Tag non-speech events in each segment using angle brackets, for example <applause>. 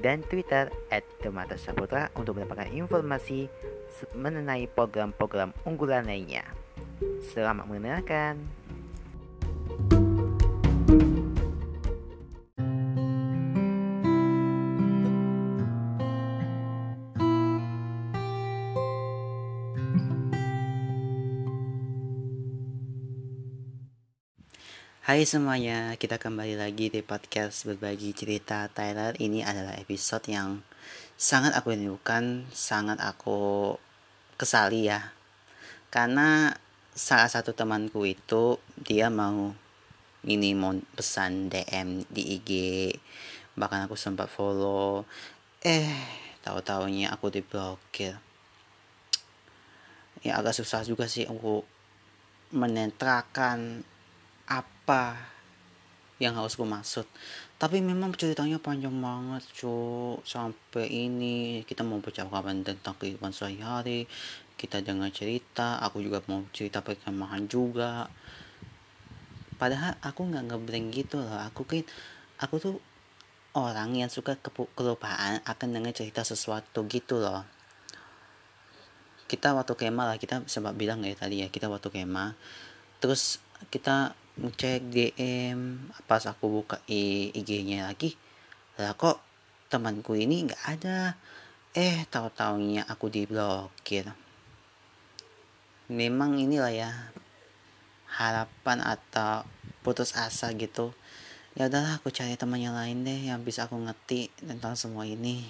dan Twitter at Demata Saputra untuk mendapatkan informasi mengenai program-program unggulan lainnya. Selamat mendengarkan. Hai semuanya, kita kembali lagi di podcast berbagi cerita Tyler. Ini adalah episode yang sangat aku rindukan, sangat aku kesali ya. Karena salah satu temanku itu dia mau ini mau pesan DM di IG, bahkan aku sempat follow. Eh, tahu-taunya aku diblokir. Ya agak susah juga sih aku menetrakan apa yang harus gue maksud. Tapi memang ceritanya panjang banget cu sampai ini kita mau percakapan tentang kehidupan sehari-hari kita dengar cerita aku juga mau cerita perkemahan juga. Padahal aku nggak ngebreng gitu loh. Aku kan aku tuh orang yang suka kelupaan akan dengar cerita sesuatu gitu loh. Kita waktu kemah lah kita sempat bilang ya tadi ya kita waktu kemah. Terus kita ngecek DM pas aku buka IG-nya lagi lah kok temanku ini nggak ada. Eh tahu taunya aku diblokir. Memang inilah ya harapan atau putus asa gitu. Ya udahlah aku cari teman yang lain deh yang bisa aku ngerti tentang semua ini.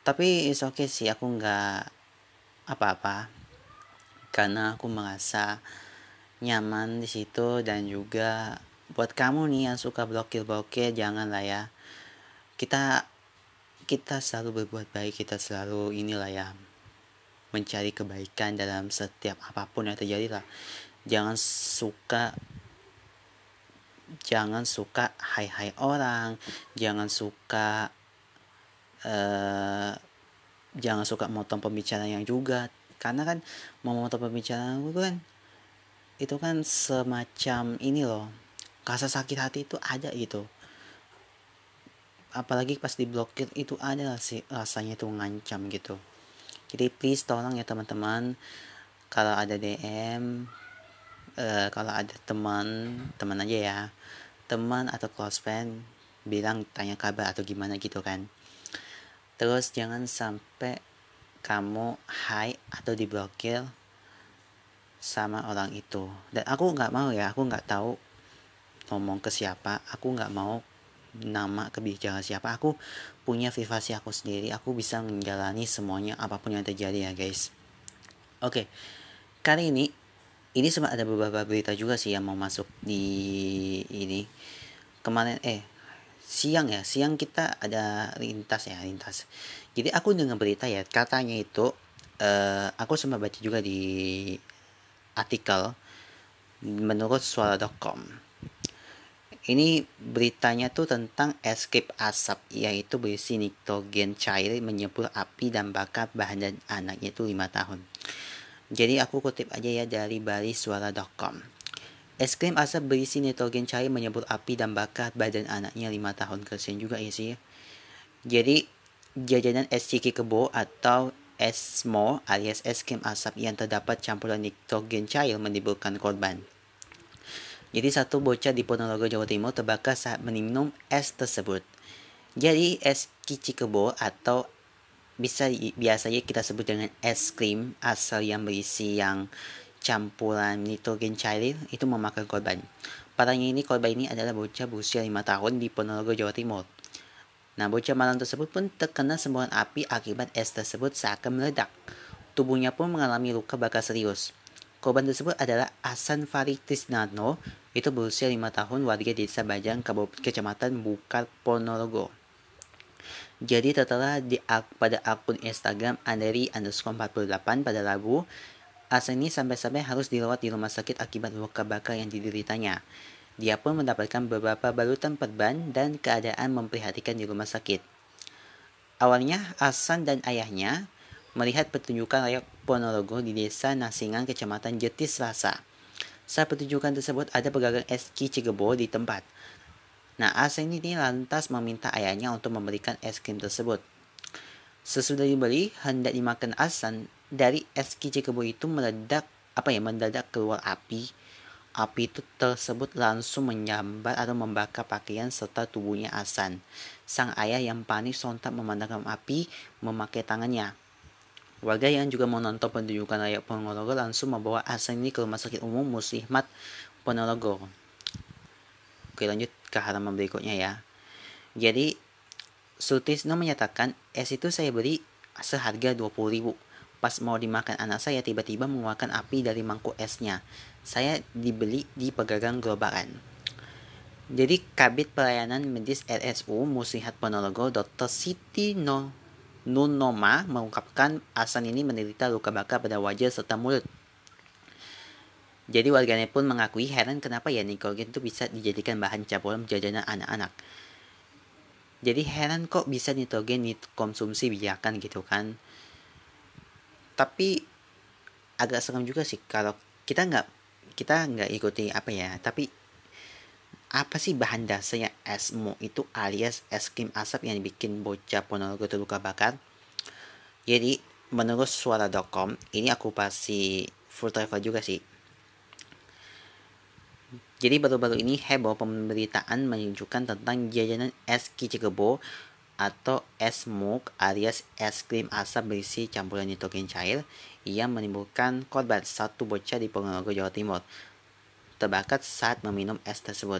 Tapi is okay sih aku nggak apa-apa. Karena aku merasa nyaman di situ dan juga buat kamu nih yang suka blokir-blokir jangan lah ya. Kita kita selalu berbuat baik kita selalu inilah ya mencari kebaikan dalam setiap apa pun yang terjadi lah. Jangan suka jangan suka hai hai orang jangan suka uh, jangan suka motong pembicaraan yang juga. Karena kan mau motong pembicaraan itu kan itu kan semacam ini loh rasa sakit hati itu ada gitu. Apalagi pas diblokir itu ada sih rasanya itu ngancam gitu. Jadi please tolong ya teman-teman kalau ada DM uh, eh, kalau ada teman teman aja ya. Teman atau close friend bilang tanya kabar atau gimana gitu kan. Terus jangan sampai kamu high atau diblokir sama orang itu. Dan aku nggak mau ya aku nggak tahu ngomong ke siapa aku nggak mau nama kebijakan siapa. Aku punya privasi aku sendiri aku bisa menjalani semuanya apa pun yang terjadi ya guys. Oke kali ini ini sempat ada beberapa berita juga sih yang mau masuk di ini. Kemarin eh siang ya siang kita ada lintas ya lintas. Jadi aku dengar berita ya katanya itu uh, aku sempat baca juga di artikel menurut suara.com. Ini beritanya tuh tentang escape asap, yaitu berisi nitrogen cair menyebur api dan bakar bahan anaknya itu 5 tahun. Jadi aku kutip aja ya dari suara.com. Es krim asap berisi nitrogen cair menyebur api dan bakar badan anaknya 5 tahun. Kesian juga ya sih. Jadi jajanan es ciki kebo atau esmo alias es krim asap yang terdapat campuran nitrogen cair menimbulkan korban. Jadi satu bocah di Ponorogo, Jawa Timur terbakar saat minum es tersebut. Jadi es kici kebo atau bisa biasanya kita sebut dengan es krim asal yang berisi yang campuran nitrogen cair itu memakan korban. Parahnya ini korban ini adalah bocah berusia 5 tahun di Ponorogo, Jawa Timur. Nah, bocah malang tersebut pun terkena semburan api akibat es tersebut seakan meledak. Tubuhnya pun mengalami luka bakar serius. Korban tersebut adalah Asan Farid Tisnano, itu berusia 5 tahun warga desa Bajang, Kecamatan Bukar, Ponorogo. Jadi setelah di pada akun Instagram Anderi underscore 48 pada Rabu, Asa ini sampai-sampai harus dirawat di rumah sakit akibat luka bakar yang dideritanya. Dia pun mendapatkan beberapa balutan perban dan keadaan memprihatinkan di rumah sakit. Awalnya, Asan dan ayahnya melihat pertunjukan layak Ponorogo di desa Nasingan, kecamatan Jetis, Selasa. Saat pertunjukan tersebut ada pedagang es Cigebo di tempat. Nah, Asen ini lantas meminta ayahnya untuk memberikan es krim tersebut. Sesudah dibeli, hendak dimakan Asan, dari es Cigebo itu meledak, apa ya, mendadak keluar api. Api itu tersebut langsung menyambar atau membakar pakaian serta tubuhnya Asan. Sang ayah yang panik sontak memandangkan api memakai tangannya. Warga yang juga menonton pertunjukan layak Ponorogo langsung membawa Asan ini ke rumah sakit umum Muslimat Ponorogo. Oke lanjut ke halaman berikutnya ya. Jadi Sutisno menyatakan es itu saya beli seharga 20 ribu. Pas mau dimakan anak saya tiba-tiba mengeluarkan api dari mangkuk esnya. Saya dibeli di pegagang gerobakan. Jadi Kabit Pelayanan Medis RSU Muslihat Ponorogo Dr. Siti no Nunoma mengungkapkan Asan ini menderita luka bakar pada wajah serta mulut. Jadi warganet pun mengakui heran kenapa ya nitrogen itu bisa dijadikan bahan campuran jajanan anak-anak. Jadi heran kok bisa nitrogen dikonsumsi biarkan gitu kan. Tapi agak serem juga sih kalau kita nggak kita nggak ikuti apa ya. Tapi apa sih bahan dasarnya esmo itu alias es krim asap yang bikin bocah ponorogo terluka bakar? Jadi menurut suara.com ini aku pasti full travel juga sih jadi baru-baru ini heboh pemberitaan menunjukkan tentang jajanan es kicikebo atau es smoke alias es krim asap berisi campuran nitrogen cair yang menimbulkan korban satu bocah di Ponorogo, Jawa Timur terbakar saat meminum es tersebut.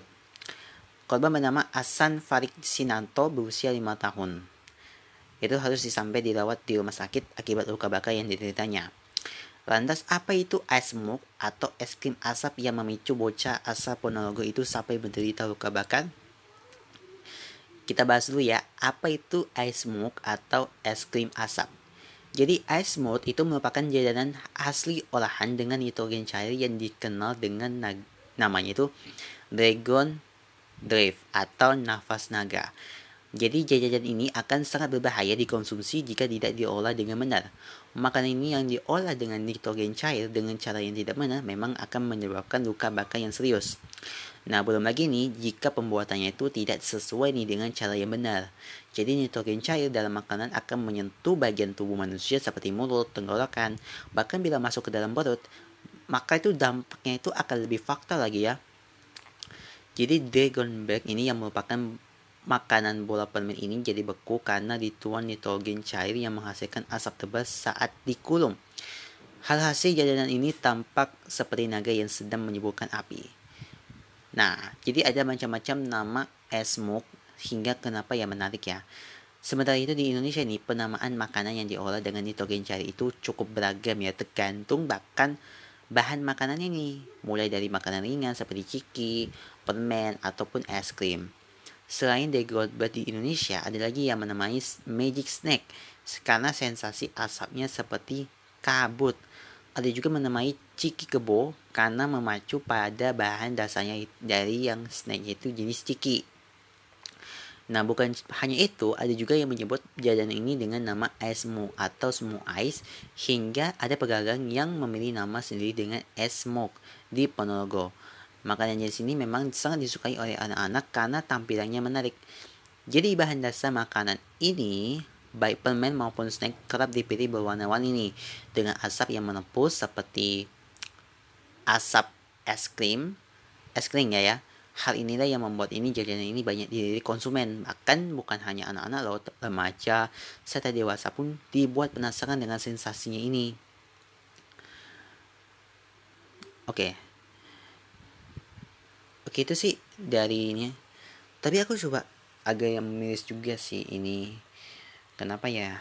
Korban bernama Asan Farid Sinanto berusia 5 tahun. Itu harus disampai dirawat di rumah sakit akibat luka bakar yang dideritanya. Lantas apa itu ice smoke atau es krim asap yang memicu bocah asap Ponorogo itu sampai menderita luka bakar? Kita bahas dulu ya, apa itu ice smoke atau es krim asap? Jadi ice smoke itu merupakan jajanan asli olahan dengan nitrogen cair yang dikenal dengan namanya itu Dragon Drive atau nafas naga. Jadi jajanan ini akan sangat berbahaya dikonsumsi jika tidak diolah dengan benar. Makanan ini yang diolah dengan nitrogen cair dengan cara yang tidak benar memang akan menyebabkan luka bakar yang serius. Nah, belum lagi nih jika pembuatannya itu tidak sesuai nih dengan cara yang benar. Jadi nitrogen cair dalam makanan akan menyentuh bagian tubuh manusia seperti mulut, tenggorokan, bahkan bila masuk ke dalam perut, maka itu dampaknya itu akan lebih fatal lagi ya. Jadi Dragonberg ini yang merupakan Makanan bola permen ini jadi beku karena dituan nitrogen cair yang menghasilkan asap tebal saat dikulung. Hal hasil jajanan ini tampak seperti naga yang sedang menyebutkan api. Nah, jadi ada macam-macam nama es hingga kenapa yang menarik ya. Sementara itu di Indonesia ini penamaan makanan yang diolah dengan nitrogen cair itu cukup beragam ya tergantung bahkan bahan makanan ini mulai dari makanan ringan seperti ciki, permen ataupun es krim. Selain Goldberg di Indonesia, ada lagi yang menamai Magic Snack karena sensasi asapnya seperti kabut. Ada juga menamai Ciki Kebo karena memacu pada bahan dasarnya dari yang snack itu jenis ciki. Nah, bukan hanya itu, ada juga yang menyebut jajanan ini dengan nama es smoke atau smoke ice, hingga ada pedagang yang memilih nama sendiri dengan es di Ponorogo. Makanan jenis ini memang sangat disukai oleh anak-anak karena tampilannya menarik. Jadi bahan dasar makanan ini baik permen maupun snack kerap dipilih berwarna-warni nih dengan asap yang menepus seperti asap es krim, es krim ya ya. Hal inilah yang membuat ini jajanan ini banyak dilirik konsumen. Bahkan bukan hanya anak-anak loh, remaja serta dewasa pun dibuat penasaran dengan sensasinya ini. Oke itu sih dari ini. Tapi aku coba agak yang miris juga sih ini. Kenapa ya?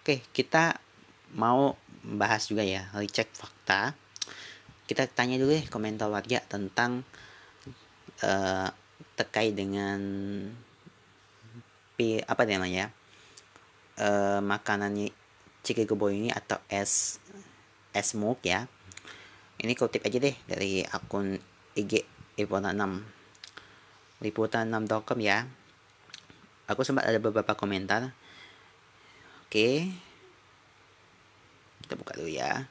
Oke, kita mau bahas juga ya, recheck fakta. Kita tanya dulu ya komentar warga tentang uh, terkait dengan apa namanya uh, makanan Cikegebo ini atau es es muk ya ini kutip aja deh dari akun IG Liputan 6 liputan 6.com ya. Aku sempat ada beberapa komentar. Oke. Kita buka dulu ya.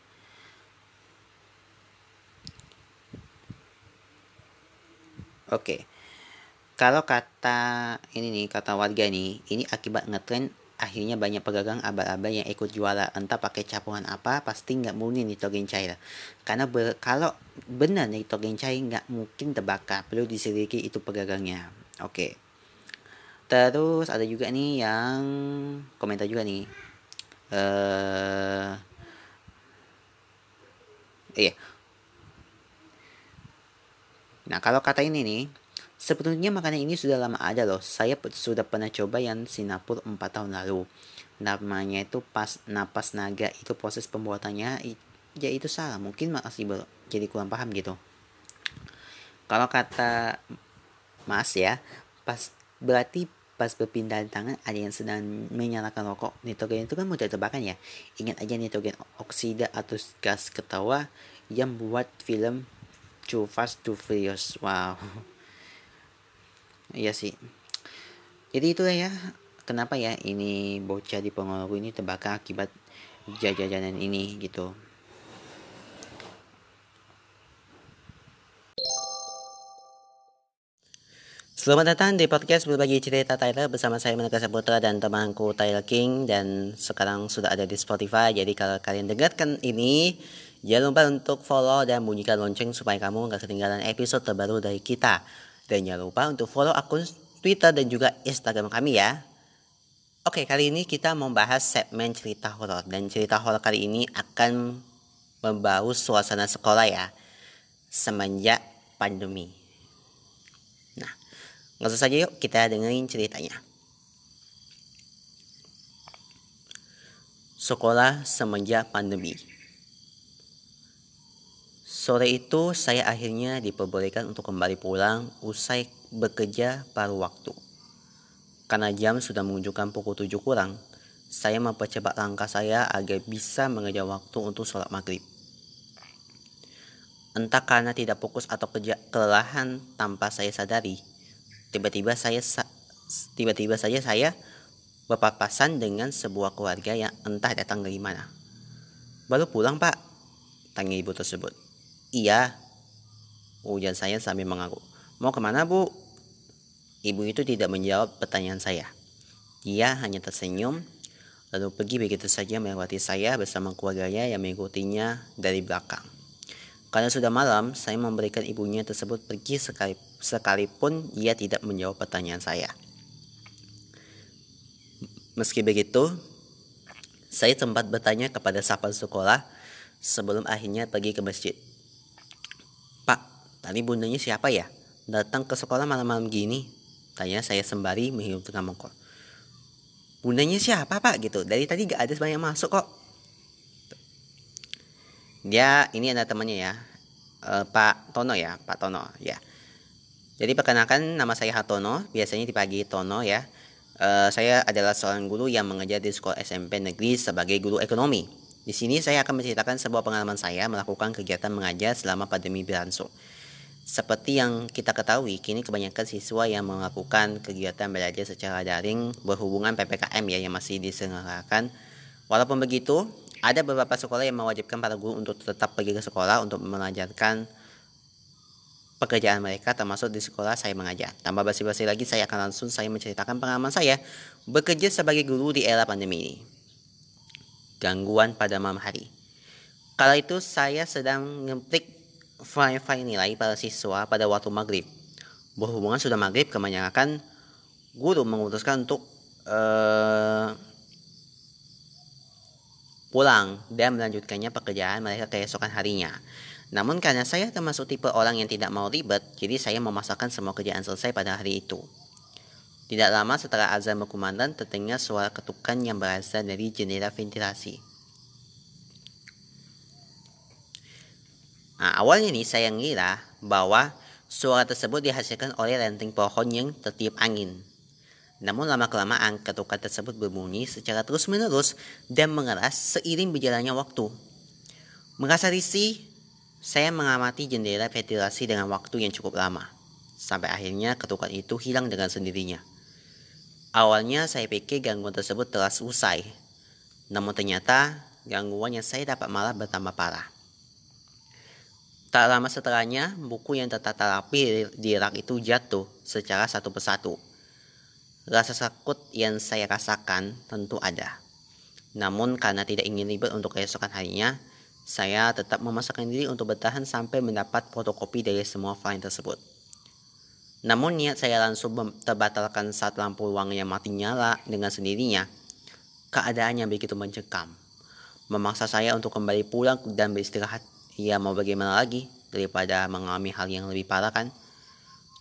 Oke. Kalau kata ini nih kata warga nih ini akibat ngetren akhirnya banyak pedagang abal-abal yang ikut jualan. Entah pakai campuran apa pasti nggak murni nitrogen cair. Karena ber, kalau benar nitrogen cair nggak mungkin terbakar. Perlu diselidiki itu pedagangnya oke. Terus ada juga nih yang komentar juga nih. Uh, iya. Nah kalau kata ini nih Sebetulnya makanan ini sudah lama ada loh. Saya sudah pernah coba yang Singapura 4 tahun lalu. Namanya itu pas napas naga. Itu proses pembuatannya ya itu salah. Mungkin masih jadi kurang paham gitu. Kalau kata Mas ya, pas berarti pas berpindah tangan ada yang sedang menyalakan rokok nitrogen itu kan mudah terbakar ya ingat aja nitrogen oksida atau gas ketawa yang buat film Too Fast Too Furious wow <laughs> Iya sih. Jadi itu ya kenapa ya ini bocah di Ponorogo ini terbakar akibat jajanan ini gitu. Selamat datang di podcast berbagi cerita Tyler bersama saya Menaka Saputra dan temanku Tyler King dan sekarang sudah ada di Spotify jadi kalau kalian dengarkan ini jangan lupa untuk follow dan bunyikan lonceng supaya kamu nggak ketinggalan episode terbaru dari kita. Dan jangan lupa untuk follow akun Twitter dan juga Instagram kami ya. Oke, kali ini kita membahas segmen cerita horor dan cerita horor kali ini akan membau suasana sekolah ya semenjak pandemi. Nah, langsung saja yuk kita dengerin ceritanya. Sekolah semenjak pandemi. Sore itu saya akhirnya diperbolehkan untuk kembali pulang usai bekerja paruh waktu. Karena jam sudah menunjukkan pukul 7 kurang, saya mempercepat langkah saya agar bisa mengejar waktu untuk sholat maghrib. Entah karena tidak fokus atau kerja kelelahan tanpa saya sadari, tiba-tiba saya tiba-tiba saja saya berpapasan dengan sebuah keluarga yang entah datang dari mana. Baru pulang pak, tanya ibu tersebut. Iya. Ujar saya sambil mengaku. Mau ke mana bu? Ibu itu tidak menjawab pertanyaan saya. Dia hanya tersenyum, lalu pergi begitu saja melewati saya bersama keluarganya yang mengikutinya dari belakang. Karena sudah malam, saya memberikan ibunya tersebut pergi sekali, sekalipun ia tidak menjawab pertanyaan saya. Meski begitu, saya sempat bertanya kepada sapal sekolah sebelum akhirnya pergi ke masjid. Tadi bundanya siapa ya? Datang ke sekolah malam-malam gini? Tanya saya sembari menghirup tengah mongkol. Bundanya siapa pak? Gitu. Dari tadi gak ada banyak masuk kok. Dia ini ada temannya ya. E, Pak Tono ya. Pak Tono ya. Jadi perkenalkan nama saya Hatono. Biasanya dipanggil Tono ya. E, saya adalah seorang guru yang mengajar di sekolah SMP negeri sebagai guru ekonomi. Di sini saya akan menceritakan sebuah pengalaman saya melakukan kegiatan mengajar selama pandemi berlangsung. Seperti yang kita ketahui, kini kebanyakan siswa yang melakukan kegiatan belajar secara daring berhubungan PPKM ya yang masih diselenggarakan. Walaupun begitu, ada beberapa sekolah yang mewajibkan para guru untuk tetap pergi ke sekolah untuk mengajarkan pekerjaan mereka termasuk di sekolah saya mengajar. Tanpa basi-basi lagi saya akan langsung saya menceritakan pengalaman saya bekerja sebagai guru di era pandemi ini. Gangguan pada malam hari. Kala itu saya sedang ngeplik file-file nilai para siswa pada waktu maghrib. Berhubungan sudah maghrib, kebanyakan guru memutuskan untuk uh, pulang dan melanjutkannya pekerjaan mereka keesokan harinya. Namun karena saya termasuk tipe orang yang tidak mau ribet, jadi saya memasakkan semua kerjaan selesai pada hari itu. Tidak lama setelah azan berkumandang, terdengar suara ketukan yang berasal dari jendela ventilasi. Nah, awalnya nih saya ngira bahwa suara tersebut dihasilkan oleh ranting pohon yang tertiup angin. Namun lama-kelamaan ketukan tersebut berbunyi secara terus-menerus dan mengeras seiring berjalannya waktu. Merasa risih, saya mengamati jendela ventilasi dengan waktu yang cukup lama. Sampai akhirnya ketukan itu hilang dengan sendirinya. Awalnya saya pikir gangguan tersebut telah selesai. Namun ternyata gangguan yang saya dapat malah bertambah parah. Tak lama setelahnya, buku yang tertata rapi di rak itu jatuh secara satu persatu. Rasa takut yang saya rasakan tentu ada. Namun karena tidak ingin ribet untuk keesokan harinya, saya tetap memasakkan diri untuk bertahan sampai mendapat fotokopi dari semua file tersebut. Namun niat saya langsung terbatalkan saat lampu ruang yang mati nyala dengan sendirinya. Keadaannya begitu mencekam. Memaksa saya untuk kembali pulang dan beristirahat Ya mau bagaimana lagi daripada mengalami hal yang lebih parah kan.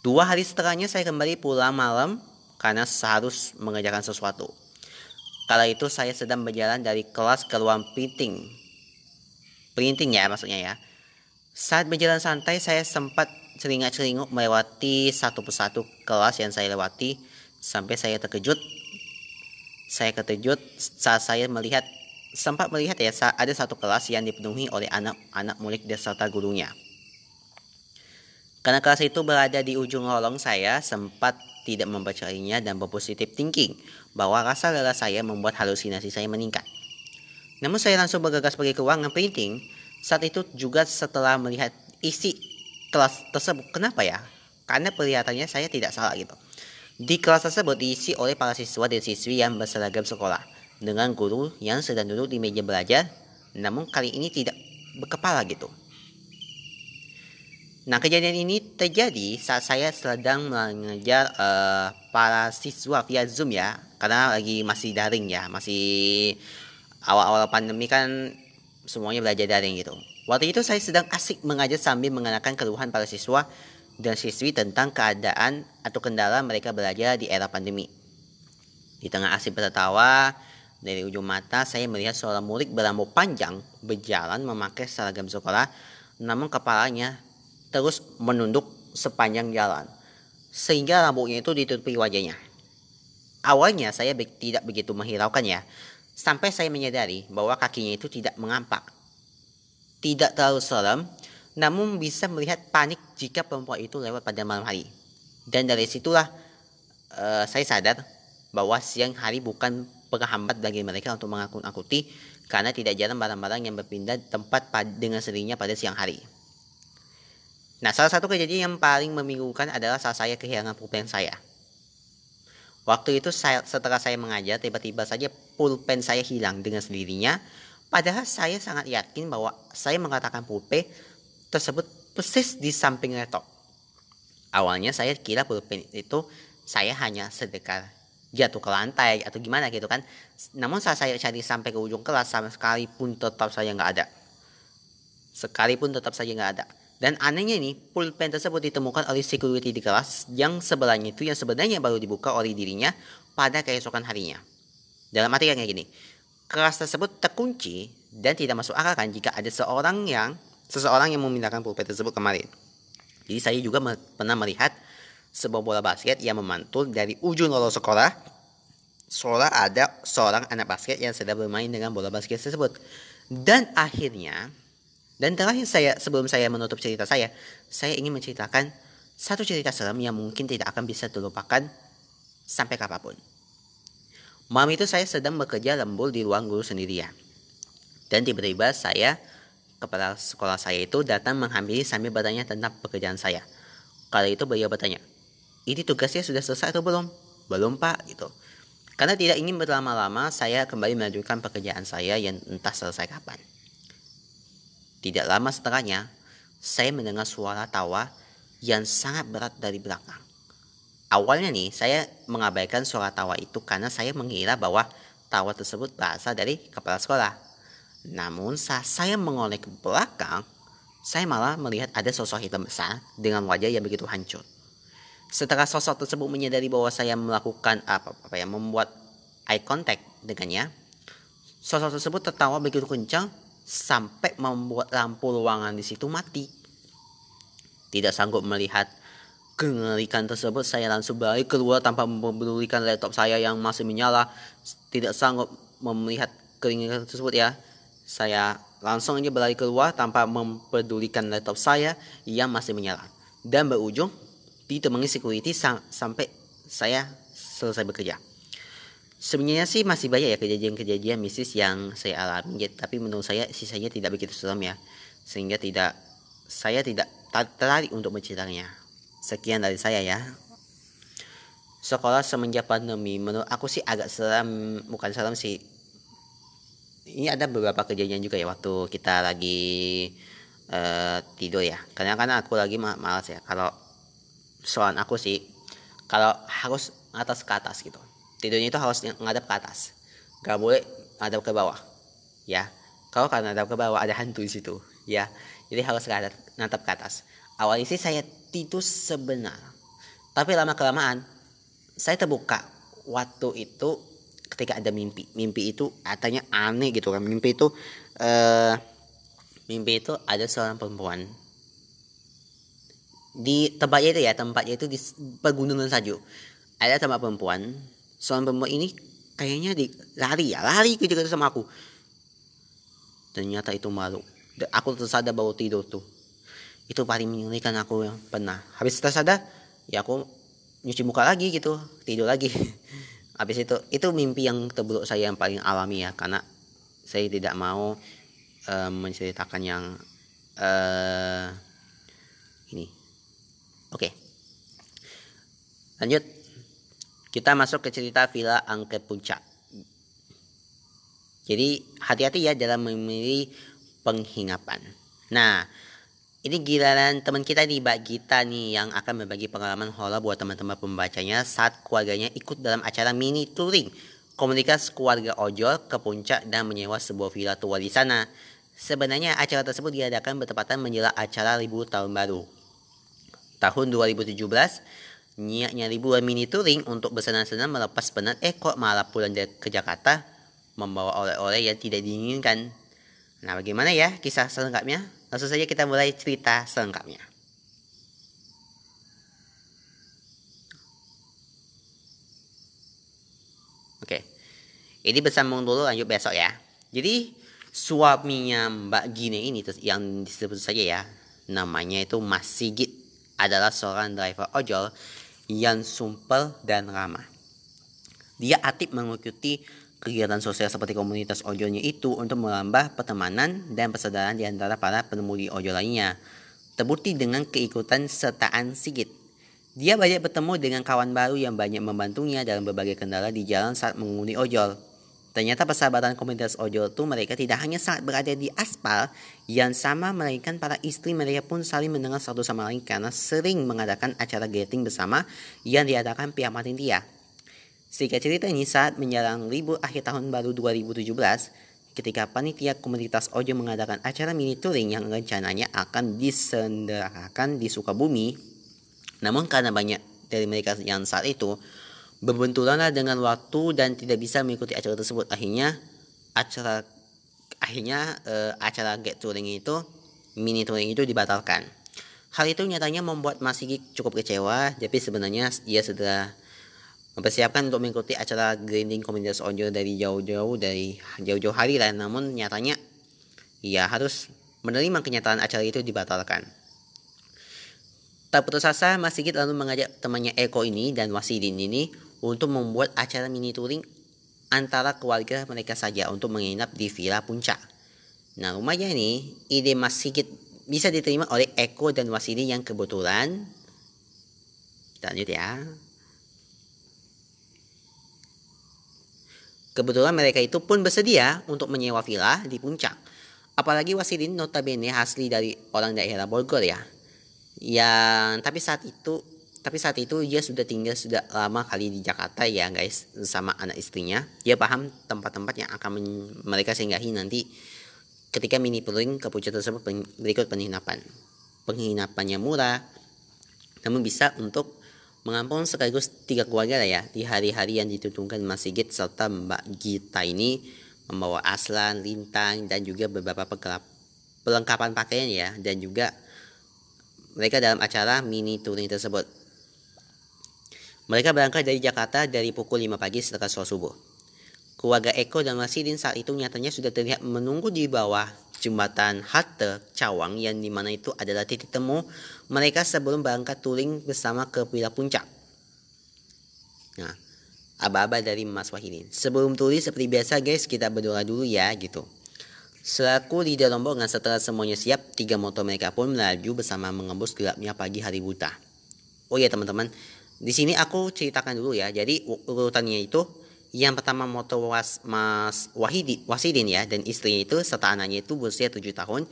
Dua hari setelahnya saya kembali pulang malam karena harus mengerjakan sesuatu. Kala itu saya sedang berjalan dari kelas ke ruang printing. Printing ya maksudnya ya. Saat berjalan santai saya sempat celingak-celinguk melewati satu persatu kelas yang saya lewati sampai saya terkejut. Saya terkejut saat saya melihat sempat melihat ya ada satu kelas yang dipenuhi oleh anak-anak murid serta gurunya. Karena kelas itu berada di ujung lorong saya sempat tidak mempercayainya dan berpositif thinking bahwa rasa lelah saya membuat halusinasi saya meningkat. Namun saya langsung bergegas pergi ke ruangan printing saat itu juga setelah melihat isi kelas tersebut. Kenapa ya? Karena kelihatannya saya tidak salah gitu. Di kelas tersebut diisi oleh para siswa dan siswi yang berseragam sekolah dengan guru yang sedang duduk di meja belajar, namun kali ini tidak berkepala gitu. Nah, kejadian ini terjadi saat saya sedang mengajar uh, para siswa via Zoom ya, karena lagi masih daring ya, masih awal-awal pandemi kan semuanya belajar daring gitu. Waktu itu saya sedang asik mengajar sambil mengenakan keluhan para siswa dan siswi tentang keadaan atau kendala mereka belajar di era pandemi. Di tengah asik bertawa, dari ujung mata saya melihat seorang murid berambut panjang berjalan memakai seragam sekolah, namun kepalanya terus menunduk sepanjang jalan, sehingga rambutnya itu ditutupi wajahnya. Awalnya saya tidak begitu menghiraukan ya, sampai saya menyadari bahwa kakinya itu tidak mengampak. Tidak terlalu serem, namun bisa melihat panik jika perempuan itu lewat pada malam hari. Dan dari situlah uh, saya sadar bahwa siang hari bukan penghambat bagi mereka untuk mengakut-akuti karena tidak jarang barang-barang yang berpindah tempat dengan sendirinya pada siang hari. Nah, salah satu kejadian yang paling membingungkan adalah saat saya kehilangan pulpen saya. Waktu itu saya, setelah saya mengajar, tiba-tiba saja pulpen saya hilang dengan sendirinya. Padahal saya sangat yakin bahwa saya mengatakan pulpen tersebut persis di samping laptop. Awalnya saya kira pulpen itu saya hanya sedekah jatuh ke lantai atau gimana gitu kan. Namun saat saya cari sampai ke ujung kelas sama sekali pun tetap saya nggak ada. Sekalipun tetap saja nggak ada. Dan anehnya ini, pulpen tersebut ditemukan oleh security di kelas yang sebelahnya itu yang sebenarnya baru dibuka oleh dirinya pada keesokan harinya. Dalam arti kayak gini, kelas tersebut terkunci dan tidak masuk akal kan jika ada seorang yang seseorang yang memindahkan pulpen tersebut kemarin. Jadi saya juga pernah melihat sebuah bola basket yang memantul dari ujung lorong sekolah. Seolah ada seorang anak basket yang sedang bermain dengan bola basket tersebut. Dan akhirnya, dan terakhir saya sebelum saya menutup cerita saya, saya ingin menceritakan satu cerita serem yang mungkin tidak akan bisa terlupakan sampai kapan pun. Malam itu saya sedang bekerja lembur di ruang guru sendirian. Dan tiba-tiba saya, kepala sekolah saya itu datang menghampiri sambil bertanya tentang pekerjaan saya. Kali itu beliau bertanya, ini tugasnya sudah selesai atau belum? Belum pak gitu. Karena tidak ingin berlama-lama, saya kembali melanjutkan pekerjaan saya yang entah selesai kapan. Tidak lama setelahnya, saya mendengar suara tawa yang sangat berat dari belakang. Awalnya nih, saya mengabaikan suara tawa itu karena saya mengira bahwa tawa tersebut berasal dari kepala sekolah. Namun saat saya mengoleh ke belakang, saya malah melihat ada sosok hitam besar dengan wajah yang begitu hancur. Setelah sosok tersebut menyadari bahwa saya melakukan apa, apa ya, membuat eye contact dengannya, sosok tersebut tertawa begitu kencang sampai membuat lampu ruangan di situ mati. Tidak sanggup melihat kengerikan tersebut saya langsung balik keluar tanpa mempedulikan laptop saya yang masih menyala. Tidak sanggup melihat keringat tersebut ya. Saya langsung aja berlari keluar tanpa mempedulikan laptop saya yang masih menyala. Dan berujung ditemani security sam sampai saya selesai bekerja. Sebenarnya sih masih banyak ya kejadian-kejadian mistis yang saya alami tapi menurut saya sisanya tidak begitu seram ya. Sehingga tidak saya tidak tertarik untuk menceritakannya Sekian dari saya ya. Sekolah semenjak pandemi menurut aku sih agak seram, bukan seram sih. Ini ada beberapa kejadian juga ya waktu kita lagi uh, tidur ya. Karena kan aku lagi malas ya. Kalau soal aku sih kalau harus atas ke atas gitu. Tidurnya itu harus ngadap ke atas. Gak boleh ngadap ke bawah. Ya. Kalau karena ngadap ke bawah ada hantu di situ, ya. Jadi harus ngadap ke atas. Awalnya sih saya itu sebenar. Tapi lama kelamaan saya terbuka waktu itu ketika ada mimpi. Mimpi itu katanya aneh gitu kan. Mimpi itu uh, mimpi itu ada seorang perempuan di tempatnya itu ya tempatnya itu di pegunungan saja ada tempat perempuan seorang perempuan ini kayaknya di lari ya lari kejar sama aku ternyata itu malu aku tersadar baru tidur tuh itu paling menyulitkan aku yang pernah. Habis tersadar ya aku nyuci muka lagi gitu tidur lagi. <laughs> Habis itu itu mimpi yang terburuk saya yang paling alami ya karena saya tidak mau uh, menceritakan yang uh, ini. Oke. Okay. lanjut. Kita masuk ke cerita villa angke puncak. Jadi hati-hati ya dalam memilih penghingapan. Nah ini giliran teman kita nih Mbak Gita nih yang akan berbagi pengalaman horor buat teman-teman pembacanya saat keluarganya ikut dalam acara mini touring komunitas keluarga ojol ke puncak dan menyewa sebuah villa tua di sana. Sebenarnya acara tersebut diadakan bertepatan menjelang acara libur tahun baru. Tahun 2017, niatnya liburan mini touring untuk bersenang-senang melepas penat eh kok malah pulang ke Jakarta membawa oleh-oleh yang tidak diinginkan. Nah bagaimana ya kisah selengkapnya? Langsung saja kita mulai cerita selengkapnya. Oke. Ini bersambung dulu lanjut besok ya. Jadi suaminya Mbak Gine ini yang disebut saja ya. Namanya itu Mas Sigit adalah seorang driver ojol yang sumpel dan ramah. Dia aktif mengikuti kegiatan sosial seperti komunitas ojolnya itu untuk menambah pertemanan dan persaudaraan di antara para pengemudi ojol lainnya. Terbukti dengan keikutan sertaan Sigit. Dia banyak bertemu dengan kawan baru yang banyak membantunya dalam berbagai kendala di jalan saat mengemudi ojol. Ternyata persahabatan komunitas ojol itu mereka tidak hanya saat berada di aspal yang sama melainkan para istri mereka pun saling mendengar satu sama lain karena sering mengadakan acara gathering bersama yang diadakan pihak panitia. Sehingga cerita ini saat menjelang libur akhir tahun baru 2017, ketika panitia komunitas Ojo mengadakan acara mini touring yang rencananya akan disenderakan di Sukabumi. Namun karena banyak dari mereka yang saat itu berbenturanlah dengan waktu dan tidak bisa mengikuti acara tersebut, akhirnya acara akhirnya uh, acara get touring itu mini touring itu dibatalkan. Hal itu nyatanya membuat Mas cukup kecewa, tapi sebenarnya ia sudah mempersiapkan untuk mengikuti acara grinding komunitas ojol dari jauh-jauh dari jauh-jauh hari lah. Namun nyatanya ia harus menerima kenyataan acara itu dibatalkan. Tak putus asa Mas Sigit lalu mengajak temannya Eko ini dan Wasidin ini untuk membuat acara mini touring antara keluarga mereka saja untuk menginap di Villa Puncak. Nah rumahnya ini ide Mas Sigit bisa diterima oleh Eko dan Wasidin yang kebetulan. Kita lanjut ya Kebetulan mereka itu pun bersedia untuk menyewa villa di puncak. Apalagi Wasidin notabene asli dari orang daerah Bogor ya. Yang tapi saat itu tapi saat itu dia sudah tinggal sudah lama kali di Jakarta ya guys sama anak istrinya. Dia paham tempat-tempat yang akan mereka singgahi nanti ketika mini touring ke puncak tersebut berikut penginapan. Penginapannya murah, namun bisa untuk mengampung sekaligus tiga keluarga lah ya di hari-hari yang dituntungkan Mas Sigit serta Mbak Gita ini membawa aslan, lintang dan juga beberapa perlengkapan pakaian ya dan juga mereka dalam acara mini touring tersebut Mereka berangkat dari Jakarta dari pukul 5 pagi setelah sholat subuh. Keluarga Eko dan Wasidin saat itu nyatanya sudah terlihat menunggu di bawah jembatan Halte Cawang yang di mana itu adalah titik temu mereka sebelum berangkat touring bersama ke Villa Puncak. Nah, aba-aba dari Mas Wahidin. Sebelum touring seperti biasa guys, kita berdoa dulu ya gitu. Selaku dalam rombongan setelah semuanya siap, tiga motor mereka pun melaju bersama mengembus gelapnya pagi hari buta. Oh ya teman-teman, di sini aku ceritakan dulu ya. Jadi urutannya itu yang pertama moto was, Mas Wahidi, Wasidin ya dan istrinya itu serta anaknya itu berusia 7 tahun.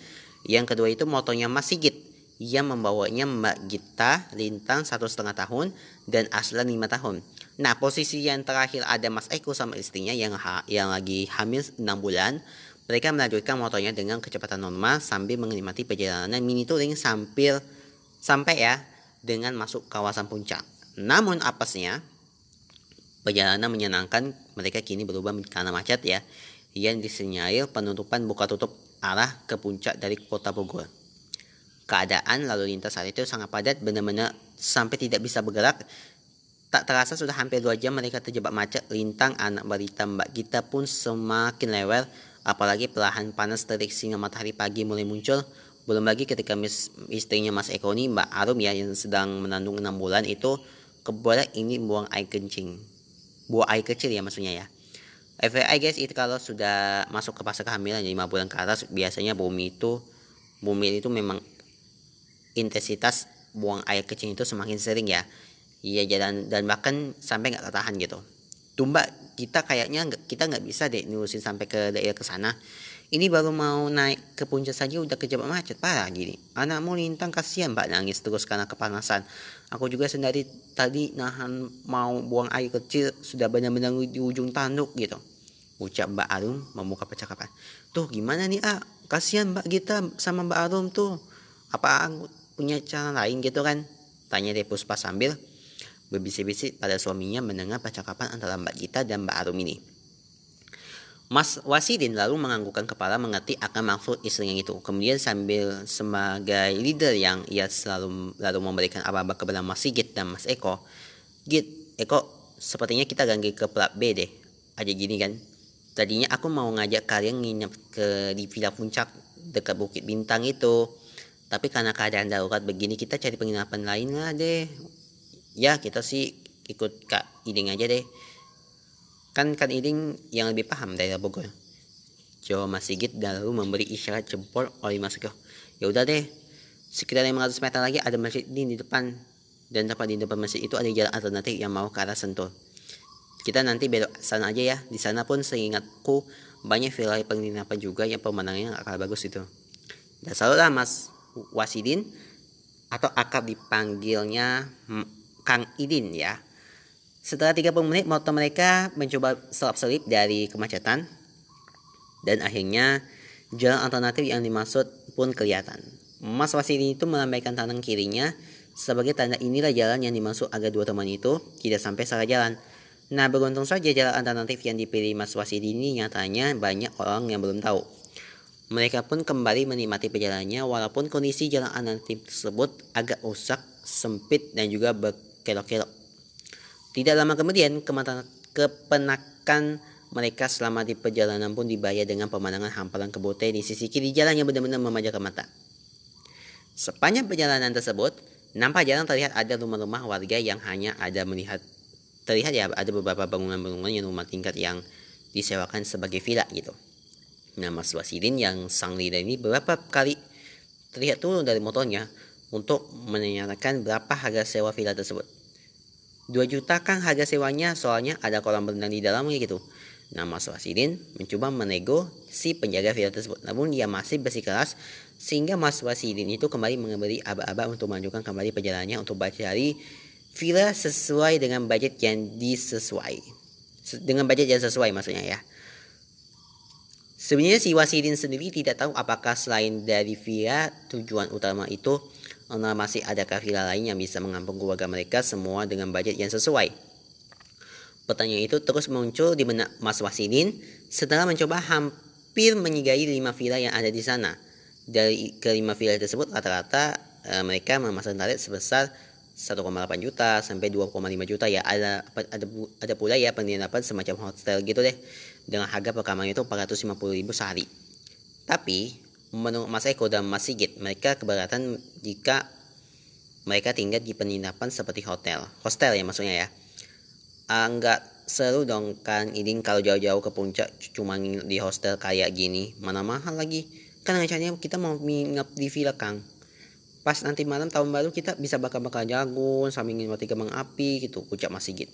Yang kedua itu motonya Mas Sigit yang membawanya Mbak Gita Lintang satu setengah tahun dan Aslan lima tahun. Nah posisi yang terakhir ada Mas Eko sama istrinya yang ha, yang lagi hamil 6 bulan. Mereka melanjutkan motonya dengan kecepatan normal sambil menikmati perjalanan mini touring sambil sampai ya dengan masuk kawasan puncak. Namun apesnya, perjalanan menyenangkan mereka kini berubah karena macet ya, yang disinyalir penutupan buka tutup arah ke puncak dari kota Bogor. Keadaan lalu lintas saat itu sangat padat, benar-benar sampai tidak bisa bergerak. Tak terasa sudah hampir dua jam mereka terjebak macet. Lintang anak balita Mbak Gita pun semakin lewer, apalagi perlahan panas terik sinar matahari pagi mulai muncul. Belum lagi ketika mis, istrinya Mas Eko ini, Mbak Arum ya yang sedang menandung enam bulan itu kebolak ini buang air kencing buang air kecil ya maksudnya ya FYI guys itu kalau sudah masuk ke fase kehamilan 5 bulan ke atas biasanya bumi itu bumi itu memang intensitas buang air kecil itu semakin sering ya iya jalan dan bahkan sampai nggak ketahan gitu tumba kita kayaknya kita nggak bisa deh nurusin sampai ke daerah ke sana ini baru mau naik ke puncak saja udah kejebak macet parah gini. Anakmu lintang kasihan mbak nangis terus karena kepanasan. Aku juga sendiri tadi nahan mau buang air kecil sudah benar-benar di ujung tanduk gitu. Ucap Mbak Arum membuka percakapan. Tuh gimana nih ah kasihan Mbak Gita sama Mbak Arum tuh. Apa punya cara lain gitu kan? Tanya deh Puspa sambil berbisik-bisik pada suaminya mendengar percakapan antara Mbak Gita dan Mbak Arum ini. Mas Wasidin lalu menganggukkan kepala mengerti akan maksud istrinya itu. Kemudian sambil sebagai leader yang ia selalu lalu memberikan apa-apa kepada Mas Sigit dan Mas Eko. Git, Eko, sepertinya kita ganti ke plat B deh. Aja gini kan. Tadinya aku mau ngajak kalian nginep ke di Villa Puncak dekat Bukit Bintang itu. Tapi karena keadaan darurat begini kita cari penginapan lain lah deh. Ya kita sih ikut Kak Iding aja deh Kan kan Iding yang lebih paham dari Bogor. Jawa Mas Sigit lalu memberi isyarat jempol oleh Mas Eko. Ya udah deh, sekitar 500 meter lagi ada masjid di, di depan dan tepat di depan masjid itu ada jalan alternatif yang mau ke arah Sentul. Kita nanti belok sana aja ya. Di sana pun seingatku banyak villa penginapan juga yang pemandangannya akan bagus itu. Dan selalu lah Mas Wasidin atau akab dipanggilnya Kang Idin ya. Setelah 30 menit motor mereka mencoba selap-selip dari kemacetan dan akhirnya jalan alternatif yang dimaksud pun kelihatan. Mas Wasili itu melambaikan tangan kirinya sebagai tanda inilah jalan yang dimaksud agar dua teman itu tidak sampai salah jalan. Nah beruntung saja jalan alternatif yang dipilih Mas Wasili ini nyatanya banyak orang yang belum tahu. Mereka pun kembali menikmati perjalanannya walaupun kondisi jalan alternatif tersebut agak rusak, sempit dan juga berkelok-kelok. Tidak lama kemudian, kepenakan mereka selama di perjalanan pun dibayar dengan pemandangan hamparan kebote di sisi kiri jalan yang benar-benar memanjakan mata. Sepanjang perjalanan tersebut, nampak jarang terlihat ada rumah-rumah warga yang hanya ada melihat terlihat ya ada beberapa bangunan-bangunan yang rumah tingkat yang disewakan sebagai villa gitu. Nah, Mas Wasidin yang sang leader ini beberapa kali terlihat turun dari motornya untuk menanyakan berapa harga sewa villa tersebut. 2 juta kan harga sewanya soalnya ada kolam berenang di dalamnya gitu. Nah Mas Wasidin mencoba menego si penjaga villa tersebut. Namun dia masih bersikeras sehingga Mas Wasidin itu kembali memberi aba-aba untuk melanjutkan kembali perjalanannya untuk mencari villa sesuai dengan budget yang disesuai. Dengan budget yang sesuai maksudnya ya. Sebenarnya si Wasidin sendiri tidak tahu apakah selain dari villa tujuan utama itu masih ada kafilah lain yang bisa mengampung keluarga mereka semua dengan budget yang sesuai. Pertanyaan itu terus muncul di benak Mas Wasidin setelah mencoba hampir menyigai lima villa yang ada di sana. Dari kelima villa tersebut rata-rata e, mereka memasang tarif sebesar 1,8 juta sampai 2,5 juta ya ada ada ada pula ya penginapan semacam hotel gitu deh dengan harga per kamar itu 450 ribu sehari. Tapi menurut Mas Eko dan Mas Sigit mereka keberatan jika mereka tinggal di penginapan seperti hotel. Hostel ya maksudnya ya. Enggak ah, seru dong kan ini kalau jauh-jauh ke puncak cuma di hostel kayak gini mana mahal lagi. Kan rencananya kita mau nginep di villa Kang. Pas nanti malam tahun baru kita bisa bakar-bakar jagung sambil menikmati kembang api gitu ucap Mas Sigit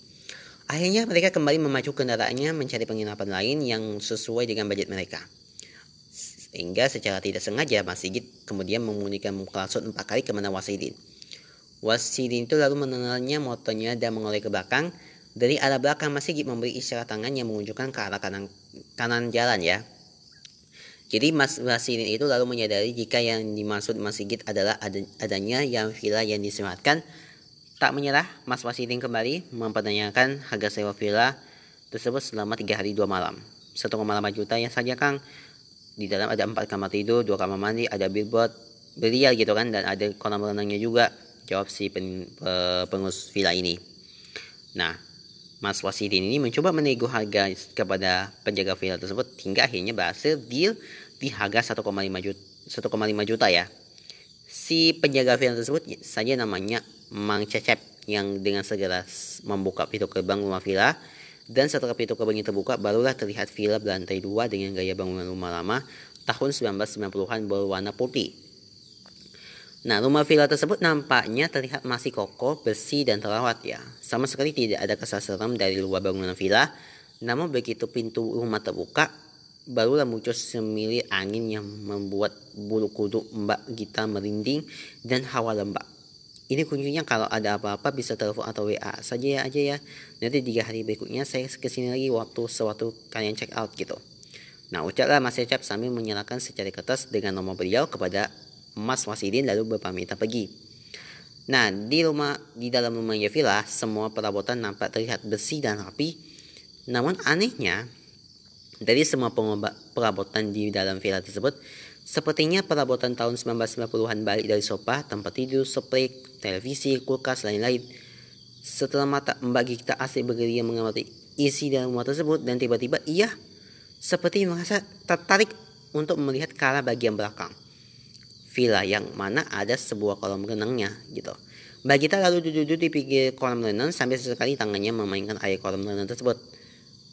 akhirnya mereka kembali memacu kendaraannya mencari penginapan lain yang sesuai dengan budget mereka. Sehingga secara tidak sengaja Mas Sigit kemudian memunikan mukalasut empat kali ke mana Wasidin. Wasidin itu lalu menenangnya motornya dan mengoleh ke belakang. Dari arah belakang Mas Sigit memberi isyarat tangan yang menunjukkan ke arah kanan, kanan jalan ya. Jadi Mas Wasidin itu lalu menyadari jika yang dimaksud Mas Sigit adalah adanya yang villa yang disematkan. Tak menyerah, Mas Wasidin kembali mempertanyakan harga sewa villa tersebut selama tiga hari dua malam. Satu lima juta yang saja Kang. Di dalam ada empat kamar tidur, dua kamar mandi, ada billboard, berial gitu kan, dan ada kolam renangnya juga. Jawab si pen, pengurus villa ini. Nah, Mas Wasidin ini mencoba menego harga kepada penjaga villa tersebut hingga akhirnya berhasil deal di harga 1,5 juta 1,5 juta ya. Si penjaga villa tersebut saja namanya Mang Cecep yang dengan segera membuka pintu gerbang rumah villa dan setelah pintu gerbang terbuka barulah terlihat villa berlantai dua dengan gaya bangunan rumah lama tahun 1990-an berwarna putih Nah, rumah villa tersebut nampaknya terlihat masih kokoh, bersih, dan terawat ya. Sama sekali tidak ada kesan seram dari luar bangunan villa. Namun begitu pintu rumah terbuka, barulah muncul semilir angin yang membuat bulu kuduk Mbak Gita merinding dan hawa lembab. Ini kunjungnya kalau ada apa-apa bisa telepon atau WA saja ya aja ya. Nanti tiga hari berikutnya saya ke sini lagi waktu sewaktu kalian check out gitu. Nah ucaplah Mas Ecap sambil menyalakan secari kertas dengan nomor beliau kepada Mas Wasidin lalu berpamitan pergi. Nah, di rumah di dalam rumahnya villa, semua perabotan nampak terlihat bersih dan rapi. Namun anehnya, dari semua perabotan di dalam villa tersebut, sepertinya perabotan tahun 1990-an balik dari sofa, tempat tidur, spray, televisi, kulkas, lain-lain. Setelah mata Mbak Gita asik bergeria mengamati isi dalam rumah tersebut dan tiba-tiba ia seperti merasa tertarik untuk melihat ke bagian belakang villa yang mana ada sebuah kolam renangnya gitu. Mbak Gita lalu duduk-duduk di pinggir kolam renang sambil sesekali tangannya memainkan air kolam renang tersebut.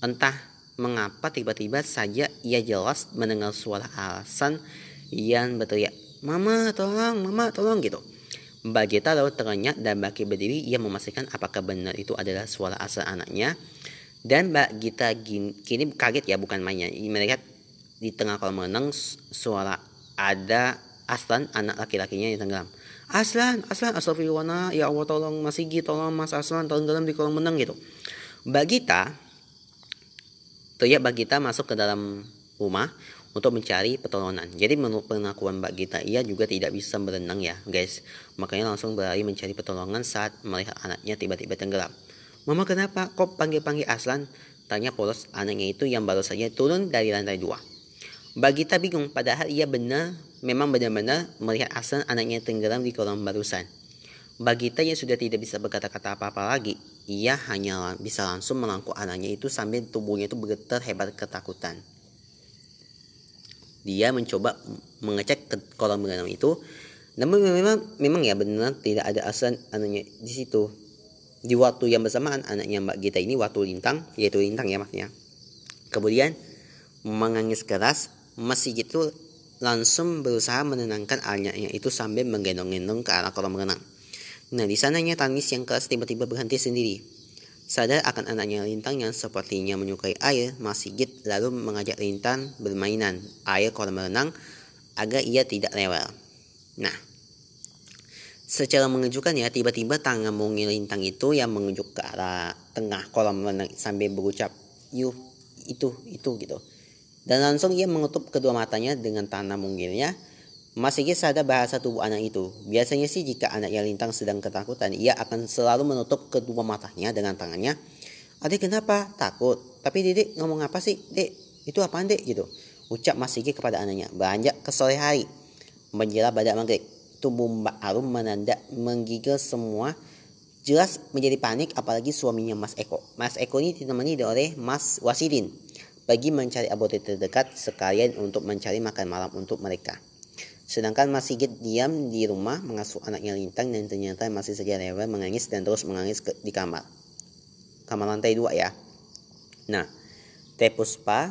Entah mengapa tiba-tiba saja ia jelas mendengar suara alasan yang berteriak, Mama tolong, Mama tolong gitu. Mbak Gita lalu terenyah dan baki berdiri ia memastikan apakah benar itu adalah suara asal anaknya. Dan Mbak Gita kini kaget ya bukan mainnya. Melihat di tengah kolam renang suara ada Aslan anak laki-lakinya yang tenggelam Aslan Aslan astagfirullah ya Allah tolong Mas Igi tolong Mas Aslan tenggelam di kolam renang gitu Mbak Gita teriak Mbak Gita masuk ke dalam rumah untuk mencari pertolongan. Jadi menurut pengakuan Mbak Gita, ia juga tidak bisa berenang ya guys. Makanya langsung berlari mencari pertolongan saat melihat anaknya tiba-tiba tenggelam. Mama kenapa? Kok panggil-panggil Aslan? Tanya polos anaknya itu yang baru saja turun dari lantai dua. Mbak Gita bingung, padahal ia benar memang benar-benar melihat Aslan anaknya tenggelam di kolam barusan. Bagita yang sudah tidak bisa berkata-kata apa-apa lagi, ia hanya bisa langsung melangkuk anaknya itu sambil tubuhnya itu bergetar hebat ketakutan. Dia mencoba mengecek ke kolam berenang itu, namun memang memang ya benar tidak ada Aslan anaknya di situ. Di waktu yang bersamaan anaknya Mbak Gita ini waktu lintang, yaitu lintang ya maksudnya. Kemudian menangis keras, masih gitu langsung berusaha menenangkan anaknya itu sambil menggendong-gendong ke arah kolam renang. Nah, di sananya tangis yang keras tiba-tiba berhenti sendiri. Sadar akan anaknya Lintang yang sepertinya menyukai air, Mas Sigit lalu mengajak Lintang bermainan air kolam renang agar ia tidak rewel. Nah, secara mengejutkan ya, tiba-tiba tangan mungil Lintang itu yang menunjuk ke arah tengah kolam renang sambil berucap, yuk, itu, itu gitu. Dan langsung ia menutup kedua matanya dengan tanah mungilnya. Masih sadar bahasa tubuh anak itu. Biasanya sih jika anak yang lintang sedang ketakutan, ia akan selalu menutup kedua matanya dengan tangannya. Adik kenapa? Takut. Tapi dedek ngomong apa sih? Dek, itu apaan dek? Gitu. Ucap Mas Sigi kepada anaknya. Beranjak ke sore hari. Menjelang badak maghrib. Tubuh Mbak Arum menandak menggigil semua jelas menjadi panik apalagi suaminya Mas Eko. Mas Eko ini ditemani oleh Mas Wasidin pergi mencari apotek terdekat sekalian untuk mencari makan malam untuk mereka. Sedangkan Mas Sigit diam di rumah mengasuh anaknya Lintang dan ternyata masih saja rewel menangis dan terus menangis ke, di kamar. Kamar lantai dua ya. Nah, Teh Puspa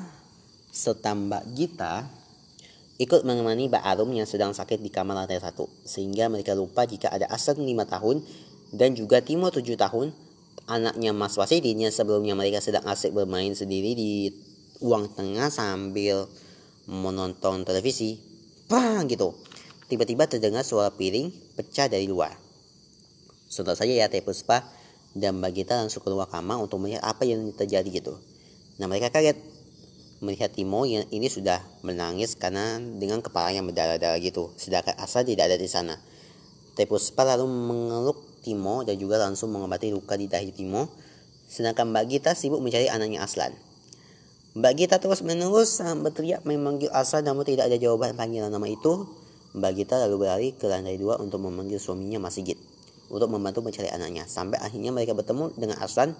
serta Mbak Gita ikut menemani Mbak Arum yang sedang sakit di kamar lantai satu. Sehingga mereka lupa jika ada Asan 5 tahun dan juga Timo 7 tahun anaknya Mas Wasidin yang sebelumnya mereka sedang asik bermain sendiri di uang tengah sambil menonton televisi bang gitu. Tiba-tiba terdengar suara piring pecah dari luar. Sontak saja ya Teh Puspa dan Mbak Gita langsung keluar kamar untuk melihat apa yang terjadi gitu. Nah mereka kaget melihat Timo yang ini sudah menangis karena dengan kepala yang berdarah-darah gitu. Sedangkan Asa tidak ada di sana. Teh Puspa lalu mengeluk Timo dan juga langsung mengobati luka di dahi Timo. Sedangkan Mbak sibuk mencari anaknya Aslan. Mbak Gita terus menerus berteriak memanggil Asa namun tidak ada jawaban panggilan nama itu. Mbak Gita lalu berlari ke lantai dua untuk memanggil suaminya Mas Sigit untuk membantu mencari anaknya. Sampai akhirnya mereka bertemu dengan Aslan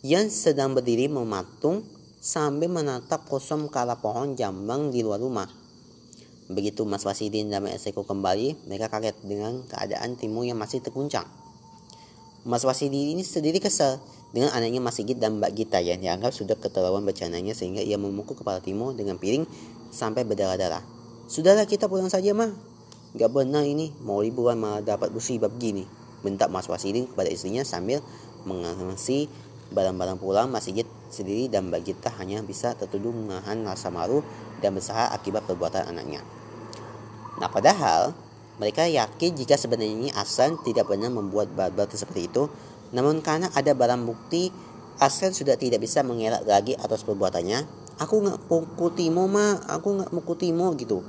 yang sedang berdiri mematung sambil menatap kosong ke arah pohon jambang di luar rumah. Begitu Mas Wasidin dan Mas Eko kembali, mereka kaget dengan keadaan Timo yang masih terguncang. Mas Wasidin ini sendiri kesal dengan anaknya Mas Sigit dan Mbak Gita yang dianggap sudah keterlaluan bercandanya sehingga ia memukul kepala Timo dengan piring sampai berdarah-darah. Sudahlah kita pulang saja mah. Gak benar ini, mau liburan malah dapat musibah begini. Bentak Mas Wasidin kepada istrinya sambil mengawasi barang-barang pulang Mas Sigit sendiri dan Mbak Gita hanya bisa tertuduh menahan rasa malu dan bersalah akibat perbuatan anaknya. Nah padahal mereka yakin jika sebenarnya Asan tidak pernah membuat barbar seperti itu namun karena ada barang bukti, Aslan sudah tidak bisa mengelak lagi atas perbuatannya. Aku nggak pukul Timo mah, aku nggak pukul Timo gitu.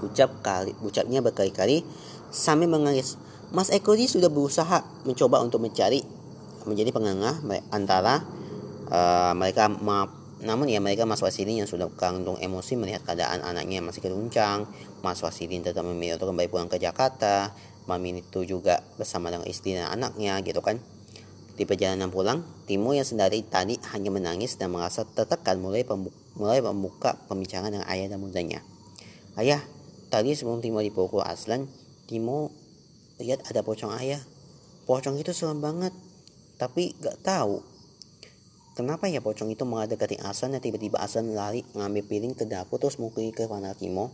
Ucap kali, ucapnya berkali-kali sambil menangis. Mas Eko ini sudah berusaha mencoba untuk mencari menjadi pengengah antara uh, mereka maaf namun ya mereka Mas Wasidin yang sudah kandung emosi melihat keadaan anaknya yang masih keruncang Mas Wasidin tetap memilih untuk kembali pulang ke Jakarta Mami itu juga bersama dengan istri dan anaknya gitu kan di perjalanan pulang, Timo yang sendiri tadi hanya menangis dan merasa tertekan mulai pembuka, mulai membuka pembicaraan dengan ayah dan bundanya. Ayah, tadi sebelum Timo dipukul Aslan, Timo lihat ada pocong ayah. Pocong itu serem banget, tapi gak tahu kenapa ya pocong itu malah deketin Aslan dan tiba-tiba Aslan lari ngambil piring ke dapur terus mukul ke Timo.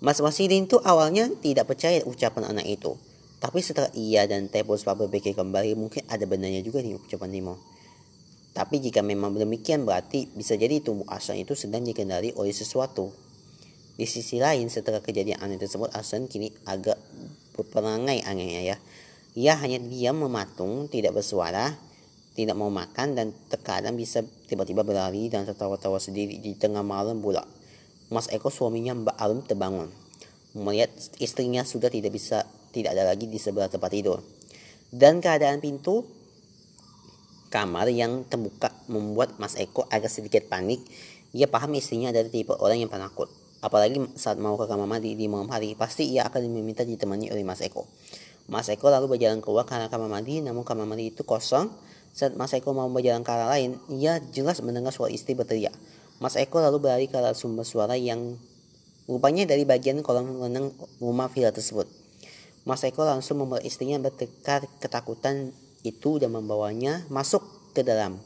Mas Wasidin tuh awalnya tidak percaya ucapan anak itu. Tapi setelah ia dan Tepos berpikir kembali, mungkin ada benarnya juga nih ucapan Nemo. Tapi jika memang demikian berarti bisa jadi tubuh Asan itu sedang dikendali oleh sesuatu. Di sisi lain setelah kejadian aneh tersebut Asan kini agak berperangai anehnya ya. Ia hanya diam mematung, tidak bersuara, tidak mau makan dan terkadang bisa tiba-tiba berlari dan tertawa-tawa sendiri di tengah malam pula. Mas Eko suaminya Mbak Arum terbangun. Melihat istrinya sudah tidak bisa tidak ada lagi di sebelah tempat tidur. Dan keadaan pintu kamar yang terbuka membuat Mas Eko agak sedikit panik. Ia paham istrinya adalah tipe orang yang penakut. Apalagi saat mau ke kamar mandi di malam hari, pasti ia akan meminta ditemani oleh Mas Eko. Mas Eko lalu berjalan keluar karena kamar mandi, namun kamar mandi itu kosong. Saat Mas Eko mau berjalan ke arah lain, ia jelas mendengar suara istri berteriak. Mas Eko lalu berlari ke arah sumber suara yang rupanya dari bagian kolam renang rumah villa tersebut. Mas Eko langsung membawa istrinya bertekar ketakutan itu dan membawanya masuk ke dalam.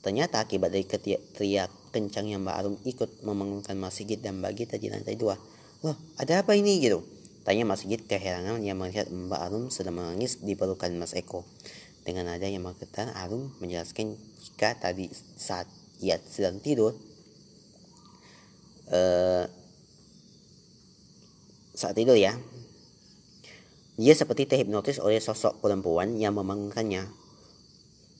Ternyata akibat dari teriak kencang yang Mbak Arum ikut membangunkan Mas Sigit dan Mbak Gita di lantai dua. Loh, ada apa ini gitu? Tanya Mas Sigit keheranan yang melihat Mbak Arum sedang menangis di pelukan Mas Eko. Dengan nada yang menggetar, Arum menjelaskan jika tadi saat ia sedang tidur, uh, saat tidur ya, dia seperti terhipnotis oleh sosok perempuan yang membangunkannya.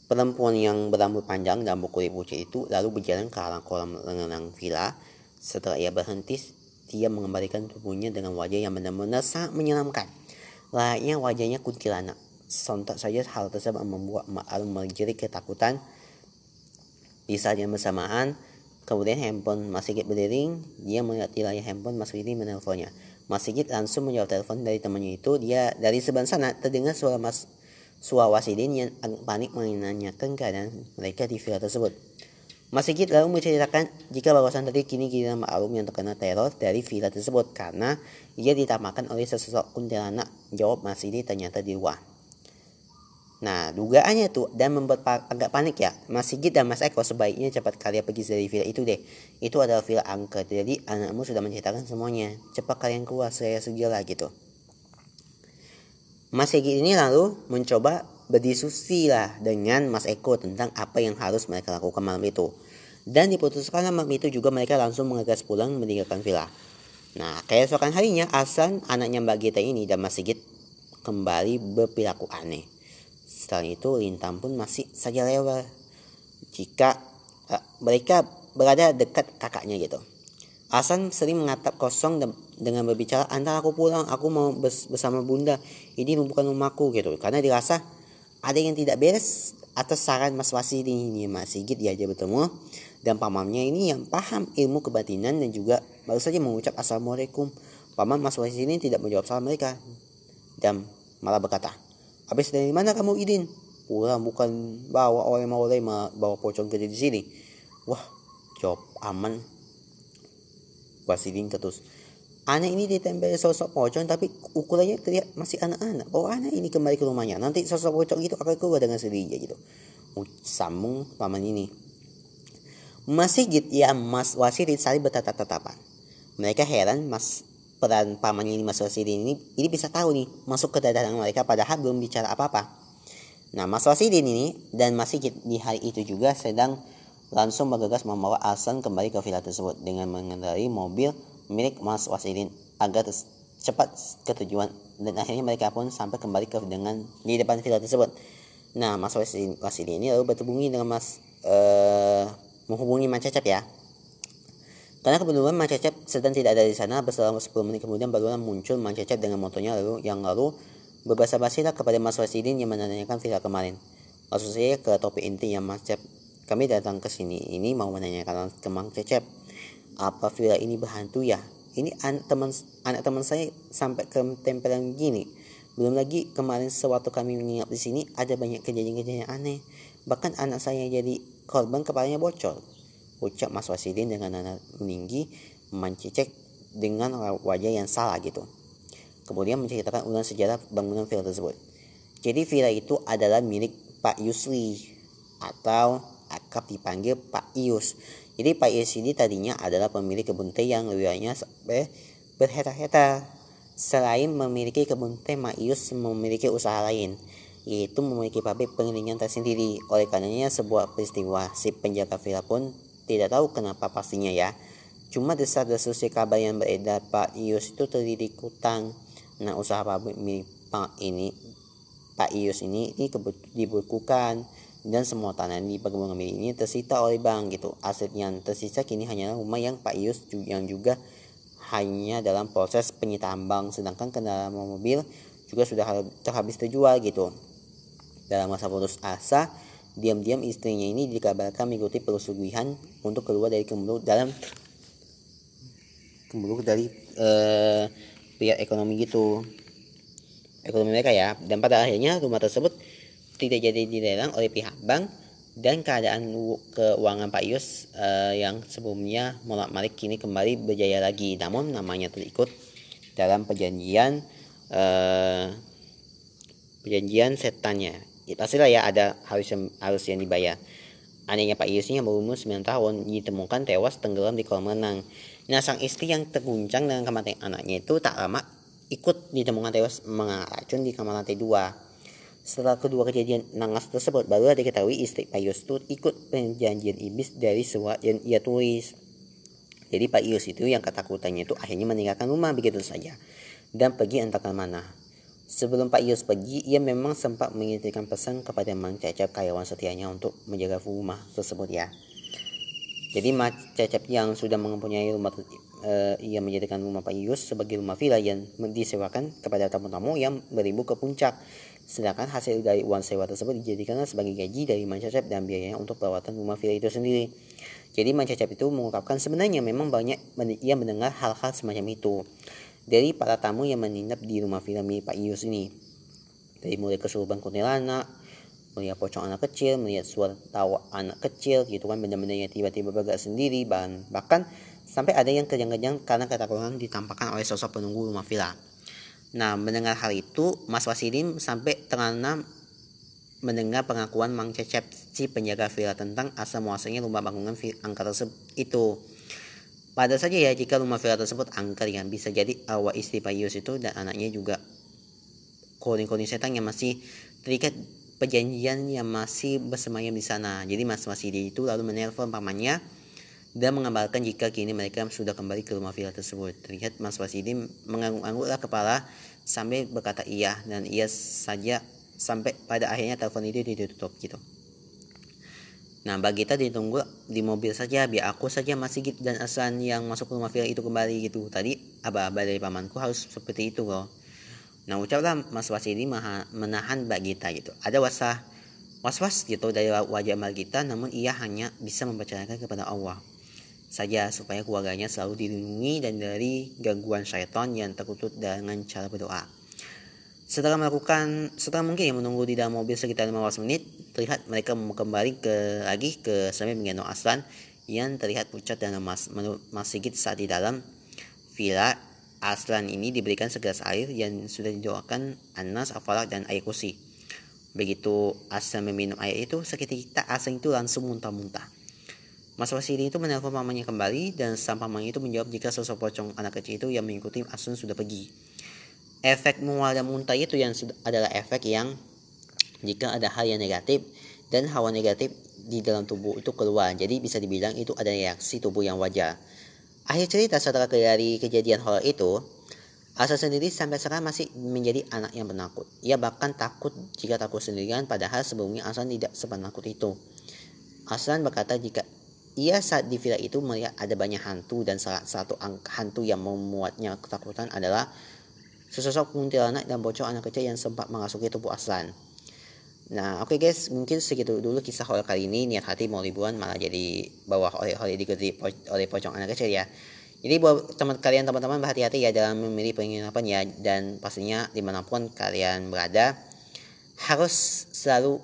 Perempuan yang berambut panjang dan berkulit pucat itu lalu berjalan ke arah kolam renang villa. Setelah ia berhenti, dia mengembalikan tubuhnya dengan wajah yang benar-benar sangat menyeramkan. Layaknya wajahnya kuntilanak. Sontak saja hal tersebut membuat Mak Arum menjerit ketakutan. Di saat yang bersamaan, kemudian handphone masih berdering, dia melihat di layar handphone Mas menelponnya. Mas Sigit langsung menjawab telepon dari temannya itu. Dia dari sebelah sana terdengar suara Mas Suawasidin yang agak panik menanyakan keadaan mereka di villa tersebut. Mas Sigit lalu menceritakan jika bahwasan tadi kini giliran Ma'ruf yang terkena teror dari villa tersebut karena ia ditamakan oleh sesosok kuntilanak. Jawab Mas Sigit ternyata di luar. Nah, dugaannya tuh dan membuat agak panik ya. Mas Sigit dan Mas Eko sebaiknya cepat kalian pergi dari villa itu deh. Itu adalah villa angker. Jadi anakmu sudah menceritakan semuanya. Cepat kalian keluar, saya segera gitu. Mas Sigit ini lalu mencoba berdiskusi lah dengan Mas Eko tentang apa yang harus mereka lakukan malam itu. Dan diputuskan malam itu juga mereka langsung mengegas pulang meninggalkan villa. Nah, keesokan harinya Asan, anaknya Mbak Gita ini dan Mas Sigit kembali berperilaku aneh. Setelah itu Lintang pun masih saja lewat jika uh, mereka berada dekat kakaknya gitu. Hasan sering mengatap kosong dengan berbicara, antara aku pulang, aku mau bersama bunda, ini bukan rumahku gitu. Karena dirasa ada yang tidak beres atas saran Mas Wasidi ini Mas Sigit diajak bertemu dan pamannya ini yang paham ilmu kebatinan dan juga baru saja mengucap assalamualaikum. Paman Mas Wasidi ini tidak menjawab salam mereka dan malah berkata, Habis dari mana kamu Idin? Pulang bukan bawa oleh mau bawa pocong kerja di sini. Wah, jawab aman. Wasidin terus. Anak ini ditempel sosok pocong tapi ukurannya terlihat masih anak-anak. Oh anak ini kembali ke rumahnya. Nanti sosok pocong itu akan keluar dengan sendirinya gitu. Sambung paman ini. Masih gitu ya Mas Wasidin saling bertatap-tatapan. Mereka heran Mas peran pamannya ini Mas Wasidin ini ini bisa tahu nih masuk ke dadaran mereka padahal belum bicara apa-apa. Nah Mas Wasidin ini dan Mas Sigit di hari itu juga sedang langsung bergegas membawa Asan kembali ke villa tersebut dengan mengendarai mobil milik Mas Wasidin agar cepat ke tujuan dan akhirnya mereka pun sampai kembali ke dengan di depan villa tersebut. Nah Mas Wasidin, Wasidin ini lalu berhubungi dengan Mas uh, menghubungi Mas Cecep ya karena kebetulan Mang Cecep sedang tidak ada di sana, berselang 10 menit kemudian barulah muncul Mang Cecep dengan motonya lalu yang lalu berbahasa basilah kepada Mas Wasidin yang menanyakan villa kemarin. Maksud saya ke topik inti yang Mas Cecep, kami datang ke sini ini mau menanyakan ke Mang Cecep, apa villa ini berhantu ya? Ini anak teman anak teman saya sampai ke tempelan gini. Belum lagi kemarin sewaktu kami menginap di sini ada banyak kejadian-kejadian aneh. Bahkan anak saya jadi korban kepalanya bocor ucap Mas Wasidin dengan nada meninggi mencecek dengan wajah yang salah gitu. Kemudian menceritakan ulang sejarah bangunan villa tersebut. Jadi villa itu adalah milik Pak Yusli atau akrab dipanggil Pak Ius. Jadi Pak Ius ini tadinya adalah pemilik kebun teh yang wilayahnya sampai berheta-heta. Selain memiliki kebun teh, Pak Ius memiliki usaha lain, yaitu memiliki pabrik penggilingan tersendiri. Oleh karenanya sebuah peristiwa si penjaga villa pun tidak tahu kenapa pastinya ya. Cuma desas-desus kabar yang beredar Pak Ius itu terlirik utang. Nah usaha pabrik milik Pak ini Pak Ius ini, ini dibukukan dan semua tanah di perkebunan milik ini tersita oleh bank gitu. Aset yang tersisa kini hanya rumah yang Pak Ius yang juga hanya dalam proses penyitaan bank sedangkan kendaraan mobil juga sudah terhabis terjual gitu. Dalam masa putus asa, Diam-diam istrinya ini dikabarkan mengikuti pesugihan untuk keluar dari kemulut dalam kemulut dari uh, pihak ekonomi gitu ekonomi mereka ya. Dan pada akhirnya rumah tersebut tidak jadi dilelang oleh pihak bank dan keadaan keuangan Pak Yus uh, yang sebelumnya mulak malik kini kembali berjaya lagi. Namun namanya terikut dalam perjanjian uh, perjanjian setannya ya, pastilah ya ada harus yang, harus yang dibayar. Anehnya Pak Yus yang berumur 9 tahun ditemukan tewas tenggelam di kolam renang. Nah sang istri yang terguncang dengan kematian anaknya itu tak lama ikut ditemukan tewas mengacun di kamar lantai 2. Setelah kedua kejadian nangas tersebut, baru diketahui istri Pak Yus itu ikut perjanjian iblis dari surat yang ia tulis. Jadi Pak Yus itu yang ketakutannya itu akhirnya meninggalkan rumah begitu saja dan pergi entah ke mana. Sebelum Pak Yus pergi, ia memang sempat mengirimkan pesan kepada Mang Cecep karyawan setianya untuk menjaga rumah tersebut ya. Jadi Mang Cecep yang sudah mempunyai rumah uh, ia menjadikan rumah Pak Yus sebagai rumah villa yang disewakan kepada tamu-tamu yang beribu ke puncak. Sedangkan hasil dari uang sewa tersebut dijadikan sebagai gaji dari Mang Cecep dan biayanya untuk perawatan rumah villa itu sendiri. Jadi Mang Cecep itu mengungkapkan sebenarnya memang banyak ia mendengar hal-hal semacam itu. Dari para tamu yang menginap di rumah villa milik Pak Yus ini. Dari mulai kesurupan kuntilanak, melihat pocong anak kecil, melihat suara tawa anak kecil gitu kan benda-benda yang tiba-tiba bergerak sendiri bahkan bahkan sampai ada yang kejang-kejang karena ketakutan ditampakkan oleh sosok penunggu rumah villa. Nah, mendengar hal itu, Mas Wasidim sampai terana mendengar pengakuan Mang Cecep si penjaga villa tentang asal muasalnya rumah bangunan tersebut itu. Pada saja ya jika rumah villa tersebut angker yang bisa jadi awak istri Pak Yus itu dan anaknya juga koning-koning setan yang masih terikat perjanjian yang masih bersemayam di sana. Jadi Mas Wasidi itu lalu menelpon pamannya dan mengabarkan jika kini mereka sudah kembali ke rumah villa tersebut. Terlihat Mas Wasidi mengangguk-angguklah kepala sambil berkata iya dan ia saja sampai pada akhirnya telepon itu ditutup gitu. Nah, bagi kita ditunggu di mobil saja, biar aku saja masih gitu dan Asan yang masuk ke rumah villa itu kembali gitu. Tadi aba-aba dari pamanku harus seperti itu loh. Nah, ucaplah Mas Wasidi menahan Mbak Gita gitu. Ada wasah was-was gitu dari wajah Mbak Gita, namun ia hanya bisa mempercayakan kepada Allah saja supaya keluarganya selalu dilindungi dan dari gangguan syaitan yang tertutup dengan cara berdoa. Setelah melakukan, setelah mungkin yang menunggu di dalam mobil sekitar 15 menit, terlihat mereka kembali ke lagi ke sambil menggendong Aslan yang terlihat pucat dan lemas. Menurut Mas saat di dalam villa Aslan ini diberikan segelas air yang sudah didoakan Anas, Afalak, dan air kursi. Begitu Aslan meminum air itu, seketika Aslan itu langsung muntah-muntah. Mas Wasili itu menelpon mamanya kembali dan sang pamannya itu menjawab jika sosok pocong anak kecil itu yang mengikuti Asun sudah pergi. Efek mual dan muntah itu yang adalah efek yang jika ada hal yang negatif dan hawa negatif di dalam tubuh itu keluar. Jadi bisa dibilang itu ada reaksi tubuh yang wajar. Akhir cerita setelah dari kejadian horor itu, Asa sendiri sampai sekarang masih menjadi anak yang penakut. Ia bahkan takut jika takut sendirian padahal sebelumnya Aslan tidak sepenakut itu. Aslan berkata jika ia saat di villa itu melihat ada banyak hantu dan salah satu hantu yang memuatnya ketakutan adalah sesosok kuntilanak dan bocor anak kecil yang sempat mengasuki tubuh Aslan. Nah, oke okay guys, mungkin segitu dulu kisah horor kali ini. Niat hati mau liburan malah jadi bawah oleh-oleh diikuti oleh pocong anak kecil ya. Jadi buat teman kalian teman-teman berhati-hati ya dalam memilih penginapan ya dan pastinya di mana pun kalian berada harus selalu